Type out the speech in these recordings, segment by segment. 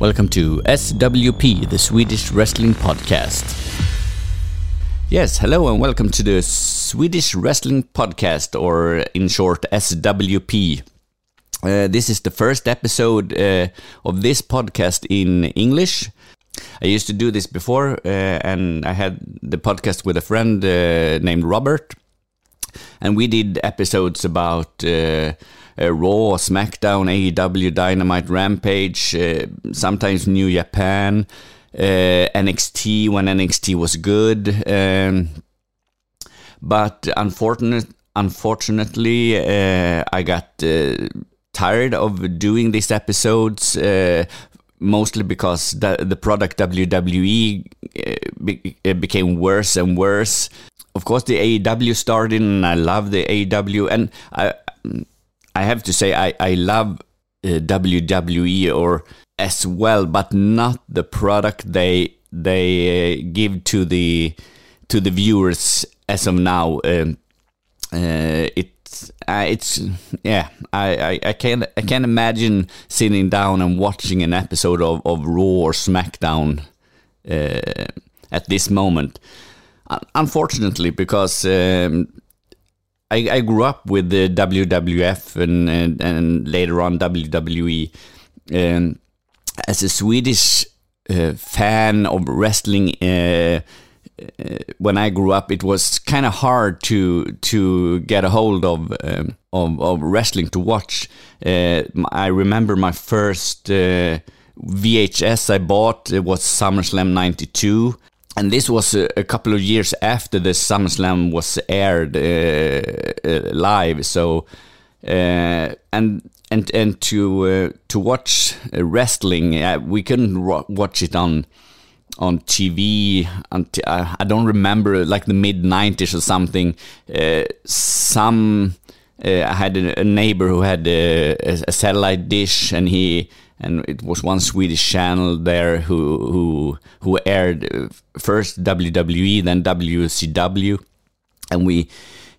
Welcome to SWP, the Swedish Wrestling Podcast. Yes, hello and welcome to the Swedish Wrestling Podcast, or in short, SWP. Uh, this is the first episode uh, of this podcast in English. I used to do this before, uh, and I had the podcast with a friend uh, named Robert, and we did episodes about uh, Raw, SmackDown, AEW, Dynamite, Rampage, uh, sometimes New Japan, uh, NXT when NXT was good. Um, but unfortunate, unfortunately, uh, I got uh, tired of doing these episodes. Uh, mostly because the, the product WWE be, became worse and worse. Of course, the AEW started, and I love the AEW, and I I have to say I I love uh, WWE or as well, but not the product they they uh, give to the to the viewers as of now. Um, uh, it's uh, it's yeah. I, I, I can't I can't imagine sitting down and watching an episode of, of Raw or SmackDown uh, at this moment. Unfortunately, because um, I, I grew up with the WWF and, and, and later on WWE. Um, as a Swedish uh, fan of wrestling, uh, uh, when I grew up, it was kind of hard to to get a hold of um, of, of, wrestling to watch. Uh, I remember my first uh, VHS I bought it was SummerSlam '92 and this was a, a, couple of years after the SummerSlam was aired uh, uh, live. So uh, and and and to uh, to watch uh, wrestling, uh, we couldn't watch it on on TV until I don't remember like the mid '90s or something. some I had a, a, neighbor who had a, a satellite dish, and he and it was one Swedish channel there who who who aired uh, first WWE, then WCW, and we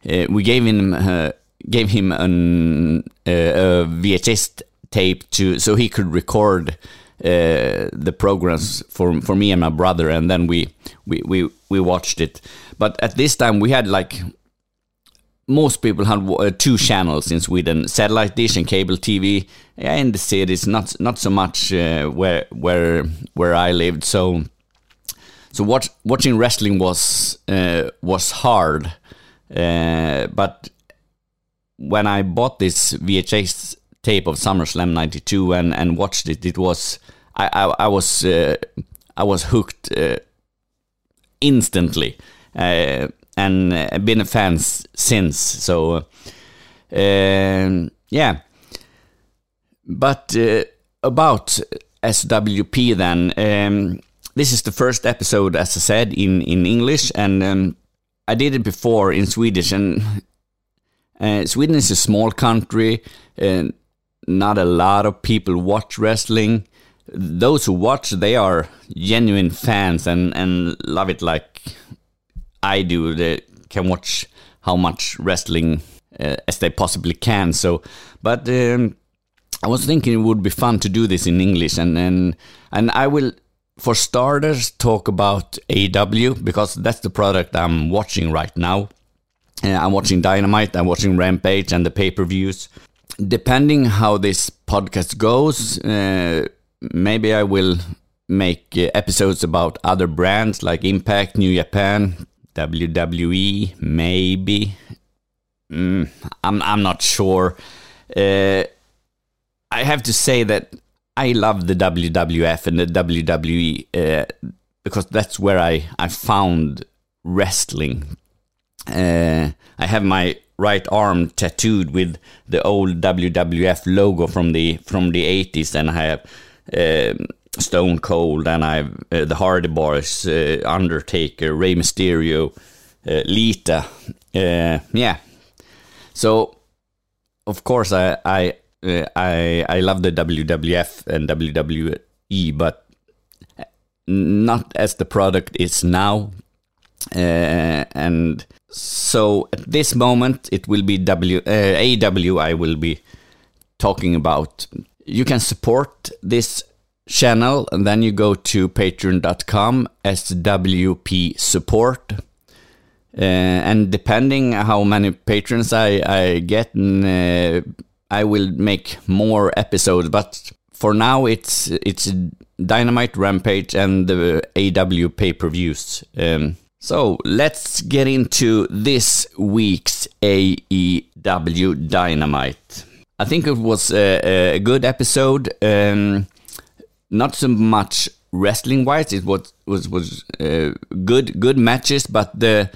uh, we gave him uh, gave him an, uh, a VHS tape to so he could record uh, the programs for for me and my brother, and then we we we we watched it. But at this time we had like most people had uh, two channels in Sweden: satellite dish and cable TV. Yeah, in the cities, not not so much uh, where where where I lived. So so watch, watching wrestling was uh, was hard. Uh, but when I bought this VHS tape of SummerSlam '92 and and watched it, it was I I, I was uh, I was hooked uh, instantly and uh, been a fan since. So, uh, yeah. But uh, about SWP then, um, this is the first episode, as I said, in, in English, and um, I did it before in Swedish. And uh, Sweden is a small country, and not a lot of people watch wrestling. Those who watch, they are genuine fans and, and love it like I do that can watch how much wrestling uh, as they possibly can. So, but um, I was thinking it would be fun to do this in English, and and and I will, for starters, talk about AW because that's the product I'm watching right now. Uh, I'm watching Dynamite, I'm watching Rampage, and the pay per views. Depending how this podcast goes, uh, maybe I will make uh, episodes about other brands like Impact, New Japan, WWE, maybe. Mm, I'm I'm not sure. Uh, I have to say that I love the WWF and the WWE uh, because that's where I I found wrestling. Uh, I have my right arm tattooed with the old WWF logo from the from the 80s, and I have. Um, Stone Cold, and I've uh, the Hardy Boys, uh, Undertaker, Rey Mysterio, uh, Lita. Uh, yeah. So, of course, I I uh, I I love the WWF and WWE, but not as the product is now. Uh, and so at this moment, it will be W AW. I will be talking about. You can support this channel, and then you go to patreon.com SWP support. Uh, and depending how many patrons I, I get, uh, I will make more episodes. But for now, it's it's Dynamite Rampage and the AW pay per views. Um, so let's get into this week's AEW Dynamite. I think it was a, a good episode. Um, not so much wrestling wise. It was was was uh, good good matches, but the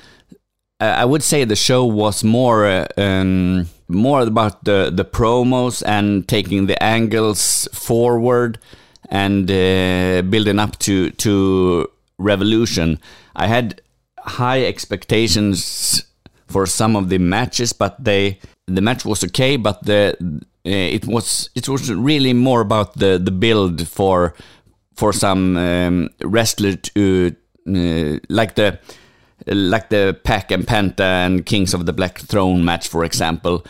I would say the show was more uh, um, more about the the promos and taking the angles forward and uh, building up to to Revolution. I had high expectations for some of the matches, but they the match was okay, but the uh, it was it was really more about the the build for for some um, wrestler to uh, like the like the Pac and Penta and Kings of the Black Throne match, for example.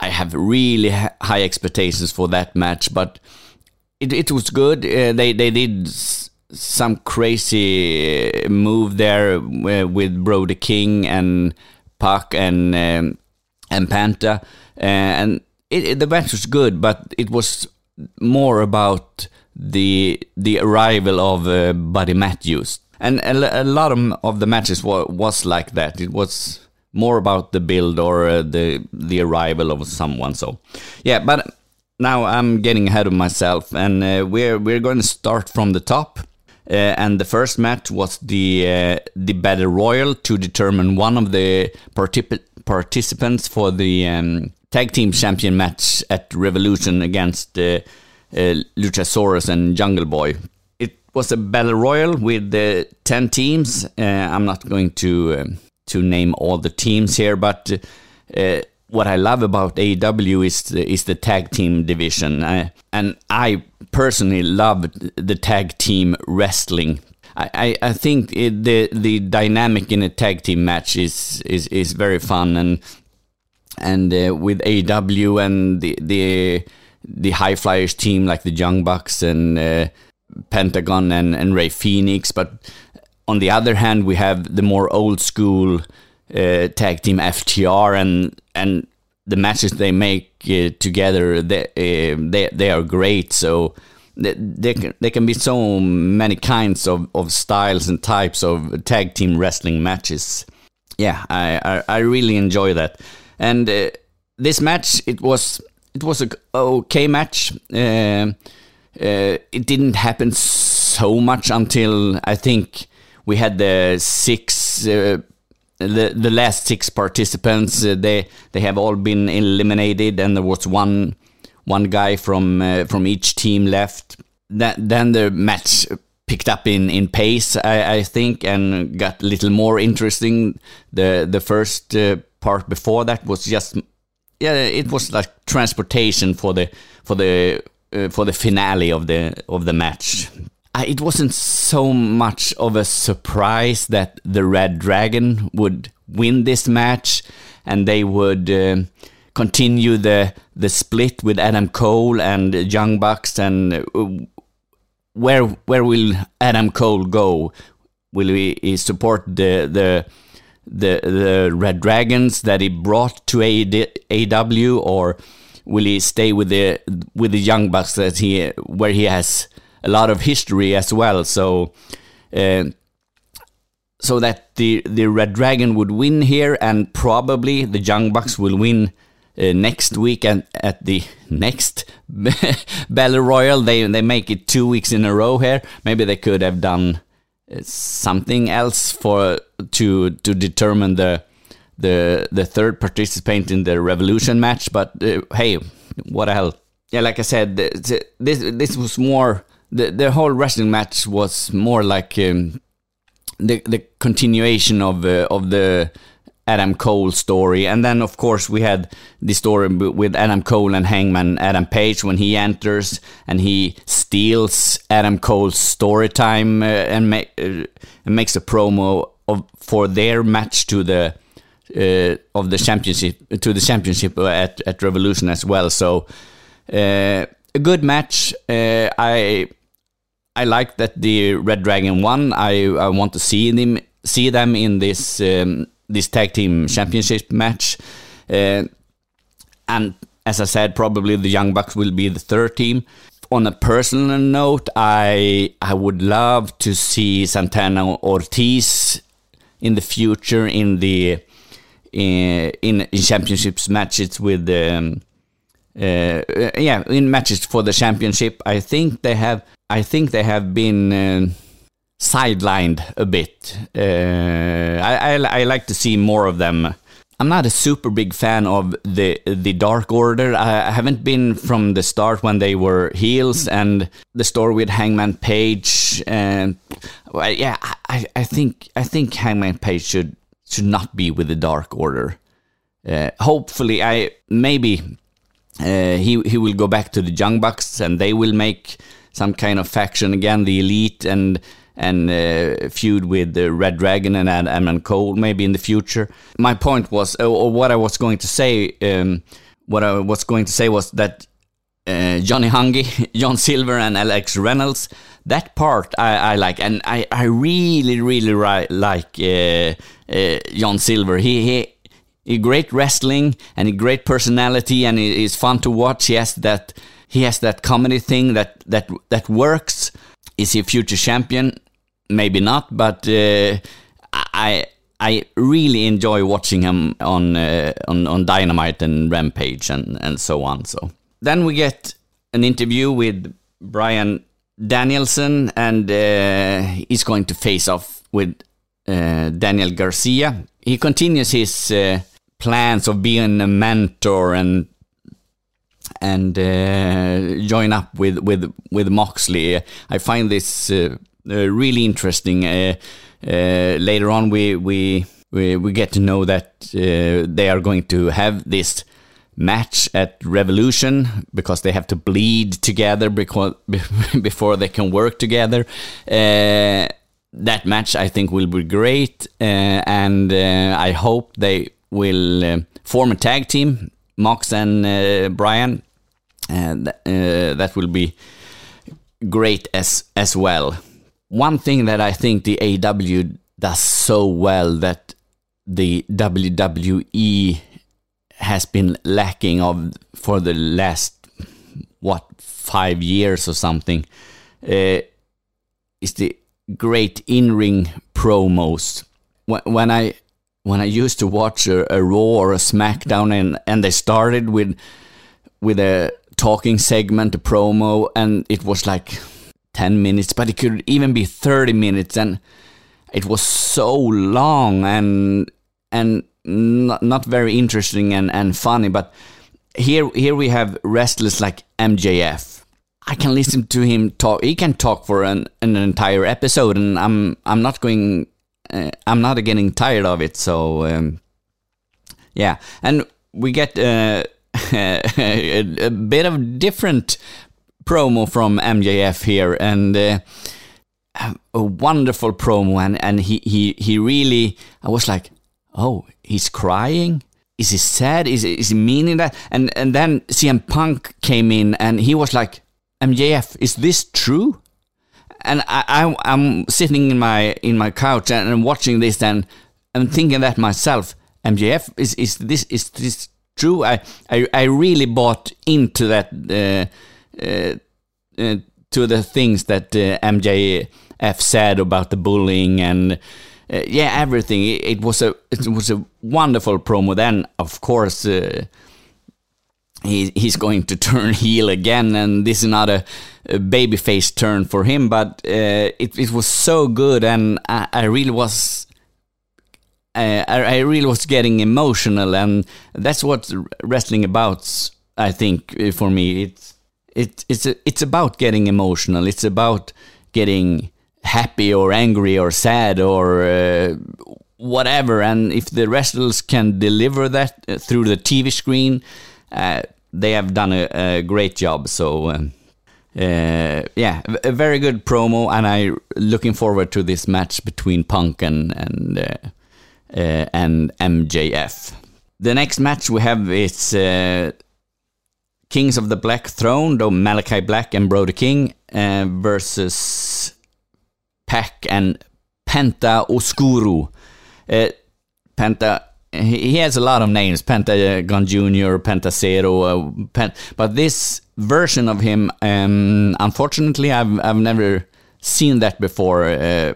I have really high expectations for that match, but it it was good. Uh, they they did some crazy move there uh, with Brody King and Pac and um, and Penta, uh, and it, it, the match was good, but it was more about the the arrival of uh, Buddy Matthews, and a, a lot of, of the matches was, was like that. It was more about the build or uh, the the arrival of someone. So, yeah, but now I'm getting ahead of myself, and uh, we're we're going to start from the top. Uh, and the first match was the uh, the battle royal to determine one of the particip participants for the um, tag team champion match at Revolution against uh, uh, Luchasaurus and Jungle Boy. It was a battle royal with uh, ten teams. Uh, I'm not going to um, to name all the teams here, but uh, what I love about AEW is the, is the tag team division, uh, and I personally love the tag team wrestling. I, I, think it, the the dynamic in a tag team match is is, is very fun and and uh, with AW and the the the high flyers team like the Young Bucks and uh, Pentagon and, and Rey Fenix. But on the other hand, we have the more old school uh, tag team FTR and and the matches they make uh, together they, uh, they they are great. So there can, there can be so many kinds of, of styles and types of tag team wrestling matches. Yeah, I, I, I really enjoy that. And uh, this match, it was it was a okay match. Uh, uh, it didn't happen so much until I think we had the six, uh, the the last six participants. Uh, they they have all been eliminated, and there was one one guy from uh, from each team left. Then the match picked up in in pace, I, I, think, and got a little more interesting. The the first uh, part before that was just yeah, it was like transportation for the for the uh, for the finale of the of the match. I, it wasn't so much of a surprise that the Red Dragon would win this match, and they would uh, continue the the split with Adam Cole and Young Bucks. And uh, where where will Adam Cole go? Will he support the the the the Red Dragons that he brought to AW, or will he stay with the with the Young Bucks that he where he has a lot of history as well? So. Uh, so that the the Red Dragon would win here, and probably the Young Bucks will win uh, next week and at the next Battle Royal. They they make it two weeks in a row here. Maybe they could have done something else for to to determine the the the third participant in the revolution match but uh, hey what the hell yeah like i said this this was more the the whole wrestling match was more like um, the the continuation of uh, of the Adam Cole story. And then, of course, we had the story with Adam Cole and Hangman Adam Page when he enters and he steals Adam Cole's story time uh, and, ma uh, and, makes a promo of, for their match to the uh, of the championship to the championship at, at Revolution as well. So uh, a good match. Uh, I I like that the Red Dragon won. I, I want to see them see them in this um, this tag team championship match. Uh, and as I said, probably the Young Bucks will be the third team. On a personal note, I I would love to see Santana Ortiz in the future in the in, in championships matches with um, uh, yeah in matches for the championship. I think they have I think they have been uh, sidelined a bit. Uh, I, I, I like to see more of them. I'm not a super big fan of the the Dark Order. I haven't been from the start when they were heels and the story with Hangman Page. And well, yeah, I, I think I think Hangman Page should should not be with the Dark Order. Uh, hopefully, I maybe uh, he he will go back to the Young Bucks and they will make some kind of faction again, the Elite and and uh, feud with the Red Dragon and Adam Cole maybe in the future. My point was, or what I was going to say, um, what I was going to say was that uh, Johnny Hungy, John Silver, and Alex Reynolds. That part I, I like, and I, I really really ri- like uh, uh, John Silver. He he. He great wrestling and a great personality, and it's fun to watch. He has that he has that comedy thing that that that works. Is he a future champion? Maybe not, but uh, I I really enjoy watching him on uh, on on Dynamite and Rampage and and so on. So then we get an interview with Bryan Danielson, and uh, he's going to face off with uh, Daniel Garcia. He continues his uh, plans of being a mentor and and uh, join up with with with Moxley. I find this uh, really interesting. Uh, uh, later on, we, we we we get to know that they are going to have this match at Revolution because they have to bleed together because before they can work together. Uh, that match I think will be great, uh, and uh, I hope they will form a tag team, Mox and Brian, and that will be great as as well one thing that I think the AW does so well that the WWE has been lacking of for the last what five years or something uh, is the great in-ring promos. When I when I used to watch a, a Raw or a SmackDown and and they started with with a talking segment, a promo, and it was like 10 minutes, but it could even be 30 minutes and it was so long and and not, not very interesting and, and funny, but here here we have wrestlers like MJF. I can listen to him talk. He can talk for an, an entire episode, and I'm I'm not going. Uh, I'm not getting tired of it. So um, yeah, and we get uh, a, bit of different promo from MJF here, and uh, a wonderful promo, and and he he he really, I was like, oh, he's crying. Is he sad? Is is he meaning that? And and then CM Punk came in, and he was like, MJF, is this true? And I, I I'm sitting in my in my couch and, and watching this, and I'm thinking that myself. MJF, is is this is this true? I I, I really bought into that. Uh, to the things that uh, MJF said about the bullying and uh, yeah, everything. It, it, was a it was a wonderful promo. Then, of course, uh, he he's going to turn heel again, and this is not a, a babyface turn for him. But uh, it it was so good, and I, I really was. I, I really was getting emotional, and that's what wrestling about. I think for me, it's it, it's a, it's about getting emotional. It's about getting happy or angry or sad or uh, whatever. And if the wrestlers can deliver that uh, through the TV screen, uh, they have done a, a great job. So. Um, uh, yeah, a very good promo, and I'm looking forward to this match between Punk and and uh, uh, and MJF. The next match we have is Kings of the Black Throne, though Malachi Black and Brody King, uh, versus Pac and Penta Oscuro. Uh, Penta, he, has a lot of names: Pentagon Junior, Penta Zero, uh, Pen, but this version of him, um, unfortunately, I've I've never seen that before. Uh,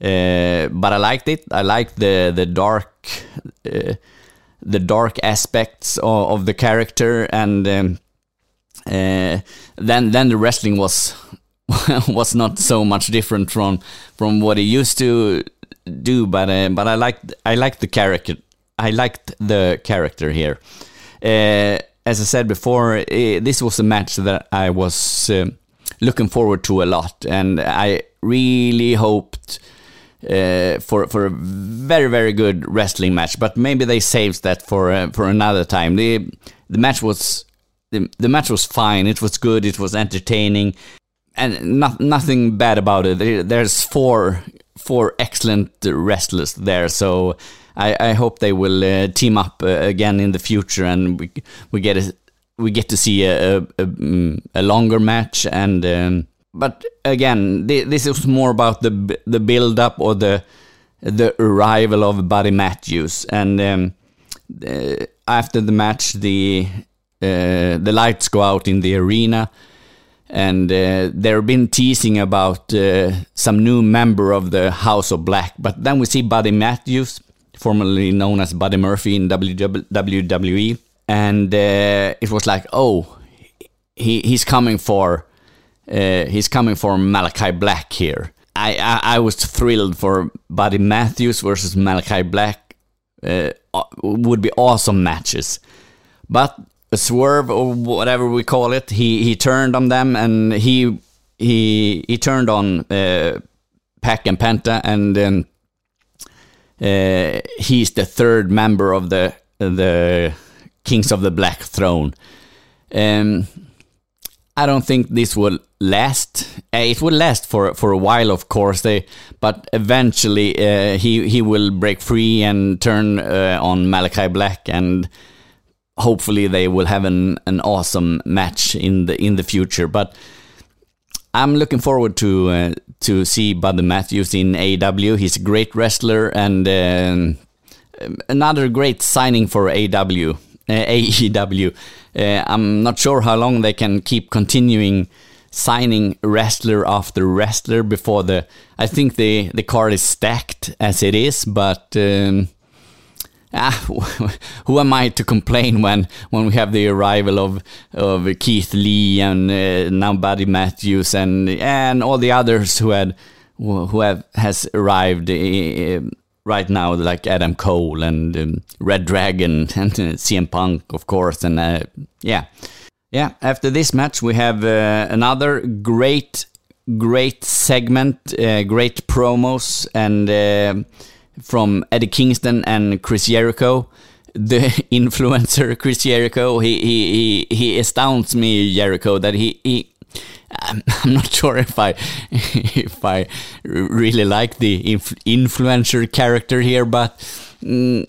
uh, but I liked it. I liked the the dark, the dark aspects of, of the character, and um, uh, then then the wrestling was was not so much different from from what he used to do. But uh, but I liked I liked the character. I liked the character here. Uh, as I said before, this was a match that I was looking forward to a lot, and I really hoped uh, for for a very very good wrestling match. But maybe they saved that for uh, for another time. the The match was the, the match was fine. It was good. It was entertaining, and not, nothing bad about it. There's four four excellent wrestlers there, so I, I hope they will uh, team up uh, again in the future, and we we get a, we get to see a a, a, mm, a longer match and. Um, but again, this is more about the the build up or the the arrival of Buddy Matthews, and um, uh, after the match, the uh, the lights go out in the arena, and uh, they've been teasing about uh, some new member of the House of Black, but then we see Buddy Matthews, formerly known as Buddy Murphy in WWE, and uh, it was like, oh, he he's coming for uh, he's coming for Malachi Black here. I, I, I was thrilled for Buddy Matthews versus Malachi Black. Uh, would be awesome matches, but a swerve or whatever we call it, he he turned on them and he he he turned on uh, Pac and Penta and um, uh, he's the third member of the the Kings of the Black Throne. Um, I don't think this will last. Uh, it will last for for a while, of course. They, but eventually uh, he he will break free and turn uh, on Malachi Black, and hopefully they will have an an awesome match in the in the future. But I'm looking forward to uh, to see Buddy Matthews in AW. He's a great wrestler and um, another great signing for AEW. AEW. Uh, I'm not sure how long they can keep continuing signing wrestler after wrestler before the. I think the the card is stacked as it is, but. Um, ah, who am I to complain when when we have the arrival of of Keith Lee and uh, now Buddy Matthews and and all the others who had who have has arrived uh, right now, like Adam Cole and um, Red Dragon and uh, CM Punk, of course, and uh, yeah, yeah. After this match, we have uh, another great, great segment, uh, great promos, and uh, from Eddie Kingston and Chris Jericho. The influencer Chris Jericho, he he he, he astounds me, Jericho, that he he I'm, not sure if I if I really like the inf influencer character here, but mm,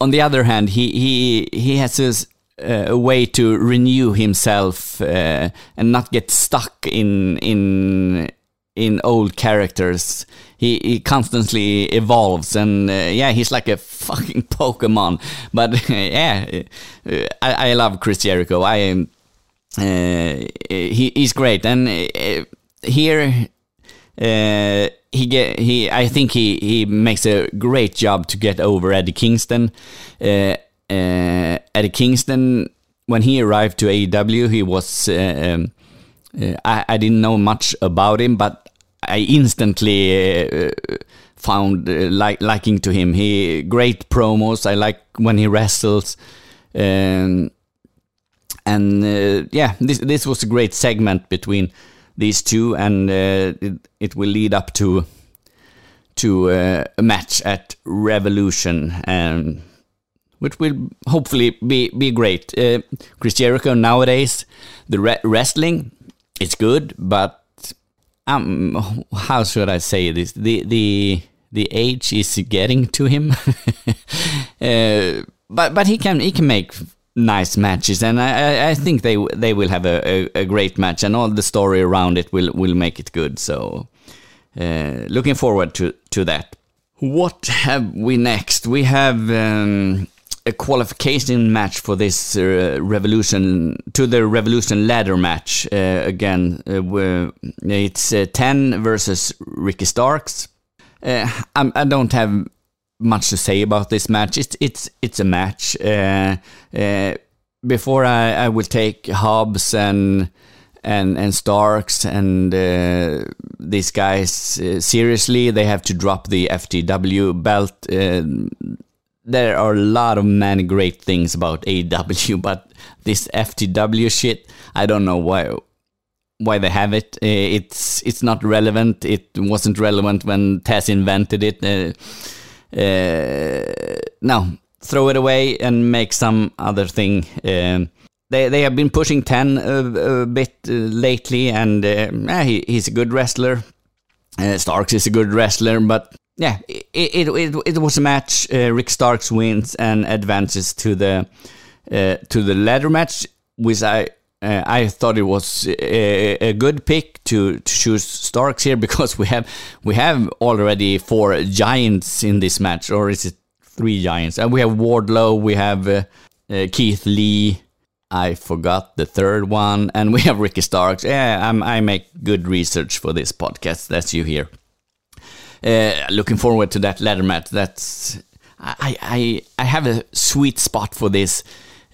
on the other hand, he he he has a way to renew himself uh, and not get stuck in in in old characters. He, he constantly evolves, and uh, yeah, he's like a fucking Pokemon. But yeah, uh, I, I love Chris Jericho. I am he, he's great, and uh, here uh, he get he. I think he he makes a great job to get over Eddie Kingston. Eddie Kingston, when he arrived to AEW, he was. Um, I, I didn't know much about him, but I instantly found uh, like liking to him. He great promos. I like when he wrestles. Um, and uh, yeah, this this was a great segment between these two, and uh, it, it will lead up to to uh, a match at Revolution, and which will hopefully be be great. Uh, Chris Jericho nowadays, the re wrestling, it's good, but um, how should I say this? The the the age is getting to him, uh, but but he can he can make nice matches, and I, I think they they will have a, a, a, great match, and all the story around it will will make it good. So, uh, looking forward to to that. What have we next? We have um, a qualification match for this uh, revolution to the revolution ladder match uh, again. Uh, it's uh, ten versus Ricky Starks. Uh, I don't have much to say about this match. It's it's it's a match. Uh, uh, before I, I will take Hobbs and and and Starks and uh, these guys uh, seriously, they have to drop the FTW belt. Uh, there are a lot of many great things about AW, but this FTW shit, I don't know why why they have it. Uh, it's it's not relevant. It wasn't relevant when Taz invented it no, throw it away and make some other thing. Um, they they have been pushing ten a, a bit uh, lately, and uh, he, he's a good wrestler. Uh, Starks is a good wrestler, but yeah, it it, it, it was a match. Uh, Rick Starks wins and advances to the to the ladder match, which I uh, I thought it was a, a, good pick to, to choose Starks here because we have we have already four giants in this match, or is it three giants? And we have Wardlow, we have uh, uh, Keith Lee. I forgot the third one, and we have Ricky Starks. Yeah, I'm, i make good research for this podcast. That's you here. Uh, looking forward to that ladder match. That's I I I have a sweet spot for this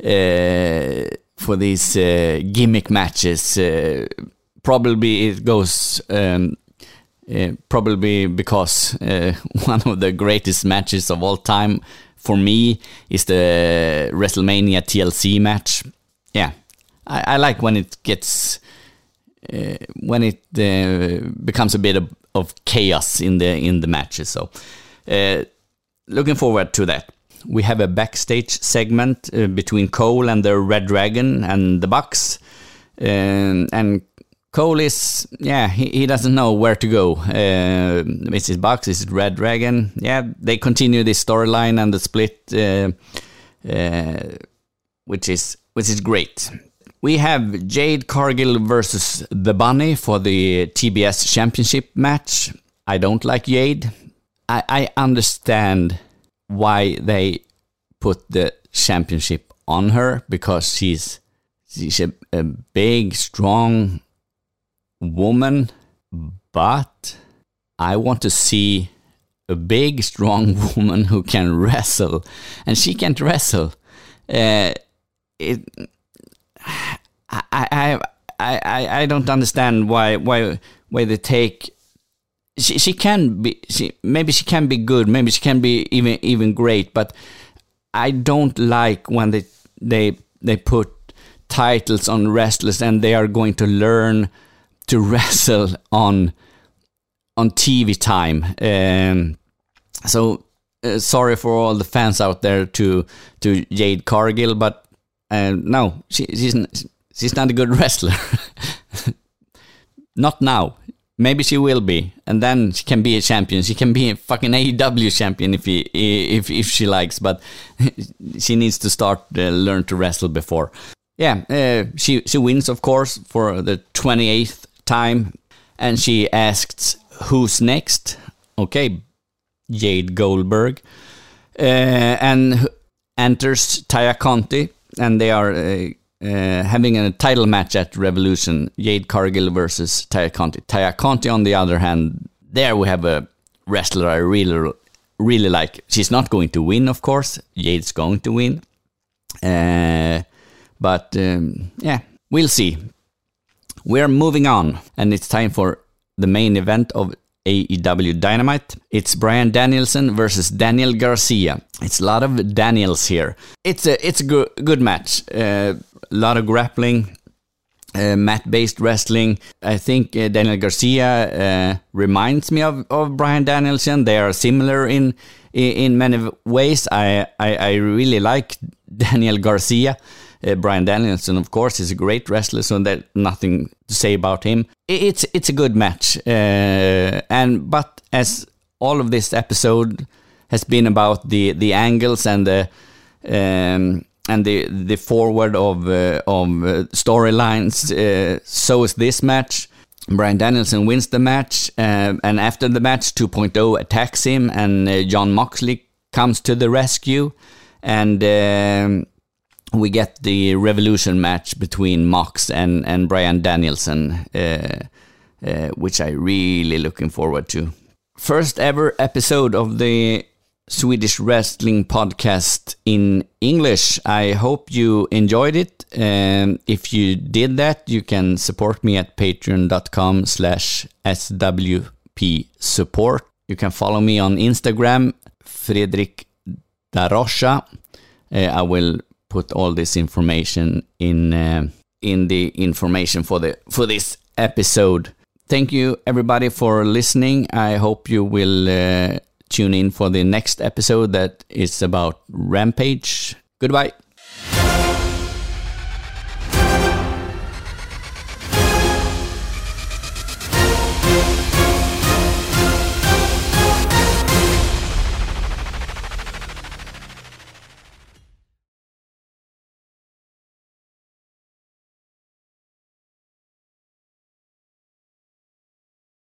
uh, for these uh, gimmick matches. Uh, probably it goes. Um, uh, probably because uh, one of the greatest matches of all time for me is the WrestleMania TLC match. Yeah, I, I like when it gets uh, when it uh, becomes a bit of, of, chaos in the in the matches. So, looking forward to that we have a backstage segment uh, between Cole and the Red Dragon and the Bucks. Um, and Cole is, yeah, he, he doesn't know where to go. Uh, is it Bucks? Is it Red Dragon? Yeah, they continue this storyline and the split, uh, uh, which is which is great. We have Jade Cargill versus the Bunny for the TBS Championship match. I don't like Jade. I, I understand why they put the championship on her because she's she's a, a big, strong woman, but I want to see a big, strong woman who can wrestle, and she can't wrestle. Uh, it, I, I, I, I don't understand why, why, why they take she she can be she maybe she can be good maybe she can be even even great but i don't like when they they they put titles on wrestlers and they are going to learn to wrestle on on tv time. Um, so uh, sorry for all the fans out there to to jade cargill but uh, no she, she's she's not a good wrestler. Not now Maybe she will be, and then she can be a champion. She can be a fucking AEW champion if he, if if she likes, but she needs to start uh, learn to wrestle before. Yeah, uh, she she wins of course for the twenty eighth time, and she asks who's next. Okay, Jade Goldberg, uh, and enters Taya Conti, and they are uh, having a title match at Revolution, Jade Cargill versus Taya Conti. Taya Conti, on the other hand, there we have a wrestler I really, really like. She's not going to win, of course. Jade's going to win. Uh, but um, yeah, we'll see. We're moving on, and it's time for the main event of AEW Dynamite. It's Bryan Danielson versus Daniel Garcia. It's a lot of Daniels here. It's a it's a good good match. Uh, a lot of grappling, uh, mat-based wrestling. I think uh, Daniel Garcia uh, reminds me of, of Bryan Danielson. They are similar in in, many ways. I, I, I really like Daniel Garcia. Uh, Bryan Danielson, of course, is a great wrestler, so there's nothing to say about him. It's it's a good match, uh, and but as all of this episode has been about the the angles and the um, and the the forward of uh, of uh, storylines. Uh, so is this match. Bryan Danielson wins the match, uh, and after the match, 2.0 attacks him, and uh, Jon Moxley comes to the rescue, and um, we get the Revolution match between Mox and and Bryan Danielson, uh, uh, which I really looking forward to. First ever episode of the Swedish Wrestling Podcast in English. I hope you enjoyed it. Um, if you did that, you can support me at patreon.com slash swp support. You can follow me on Instagram, Fredrik Darosha. Uh, I will put all this information in uh, in the information for the for this episode. Thank you everybody for listening. I hope you will uh, tune in for the next episode that is about Rampage. Goodbye.